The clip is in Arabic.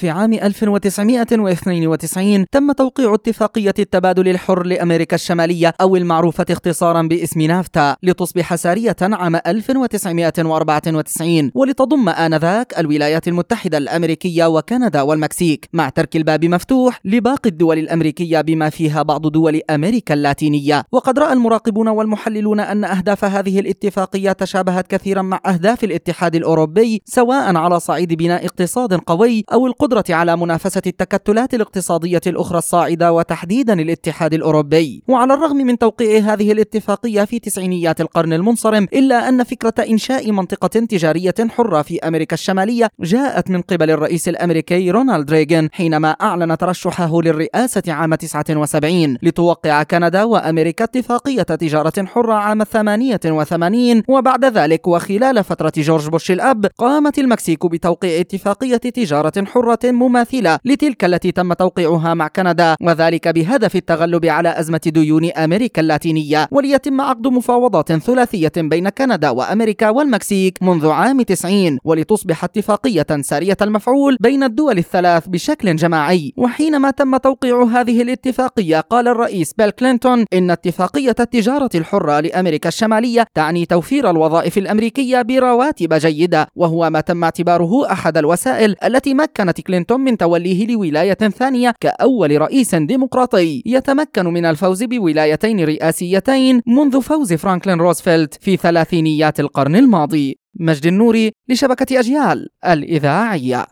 في عام 1992 تم توقيع اتفاقية التبادل الحر لأمريكا الشمالية أو المعروفة اختصارا باسم نافتا لتصبح سارية عام 1994 ولتضم آنذاك الولايات المتحدة الأمريكية وكندا والمكسيك مع ترك الباب مفتوح لباقي الدول الأمريكية بما فيها بعض دول أمريكا اللاتينية. وقد رأى المراقبون والمحللون أن أهداف هذه الاتفاقية تشابهت كثيرا مع أهداف الاتحاد الأوروبي سواء على صعيد بناء اقتصاد قوي أو القدرة على منافسة التكتلات الاقتصادية الأخرى الصاعدة وتحديدا الاتحاد الأوروبي. وعلى الرغم من توقيع هذه الاتفاقية في تسعينيات القرن المنصرم إلا أن فكرة إنشاء منطقة تجارية حرة في أمريكا الشمالية جاءت من قبل الرئيس الأمريكي رونالد ريغان حينما أعلن ترشحه للرئاسة عام 79 لتوقع كندا وأمريكا اتفاقية تجارة حرة عام 88 وبعد ذلك وخلال فترة جورج بوش الأب قامت المكسيك بتوقيع اتفاقية تجارة حرة مماثلة لتلك التي تم توقيعها مع كندا وذلك بهدف التغلب على أزمة ديون أمريكا اللاتينية وليتم عقد مفاوضات ثلاثية بين كندا وأمريكا والمكسيك منذ عام 90 ولتصبح اتفاقية سارية المفعول بين الدول الثلاث بشكل جماعي. وحينما تم توقيع هذه الاتفاقية قال الرئيس بيل كلينتون إن اتفاقية التجارة الحرة لأمريكا الشمالية تعني توفير الوظائف الأمريكية برواتب جيدة وهو ما تم اعتباره أحد الوسائل التي مكنت كلينتون من توليه لولاية ثانية كأول رئيس ديمقراطي. يتمكن من الفوز بولايتين رئاسيتين منذ فوز فرانكلين روزفلت في ثلاثينيات القرن الماضي. مجد النوري لشبكة أجيال الإذاعية.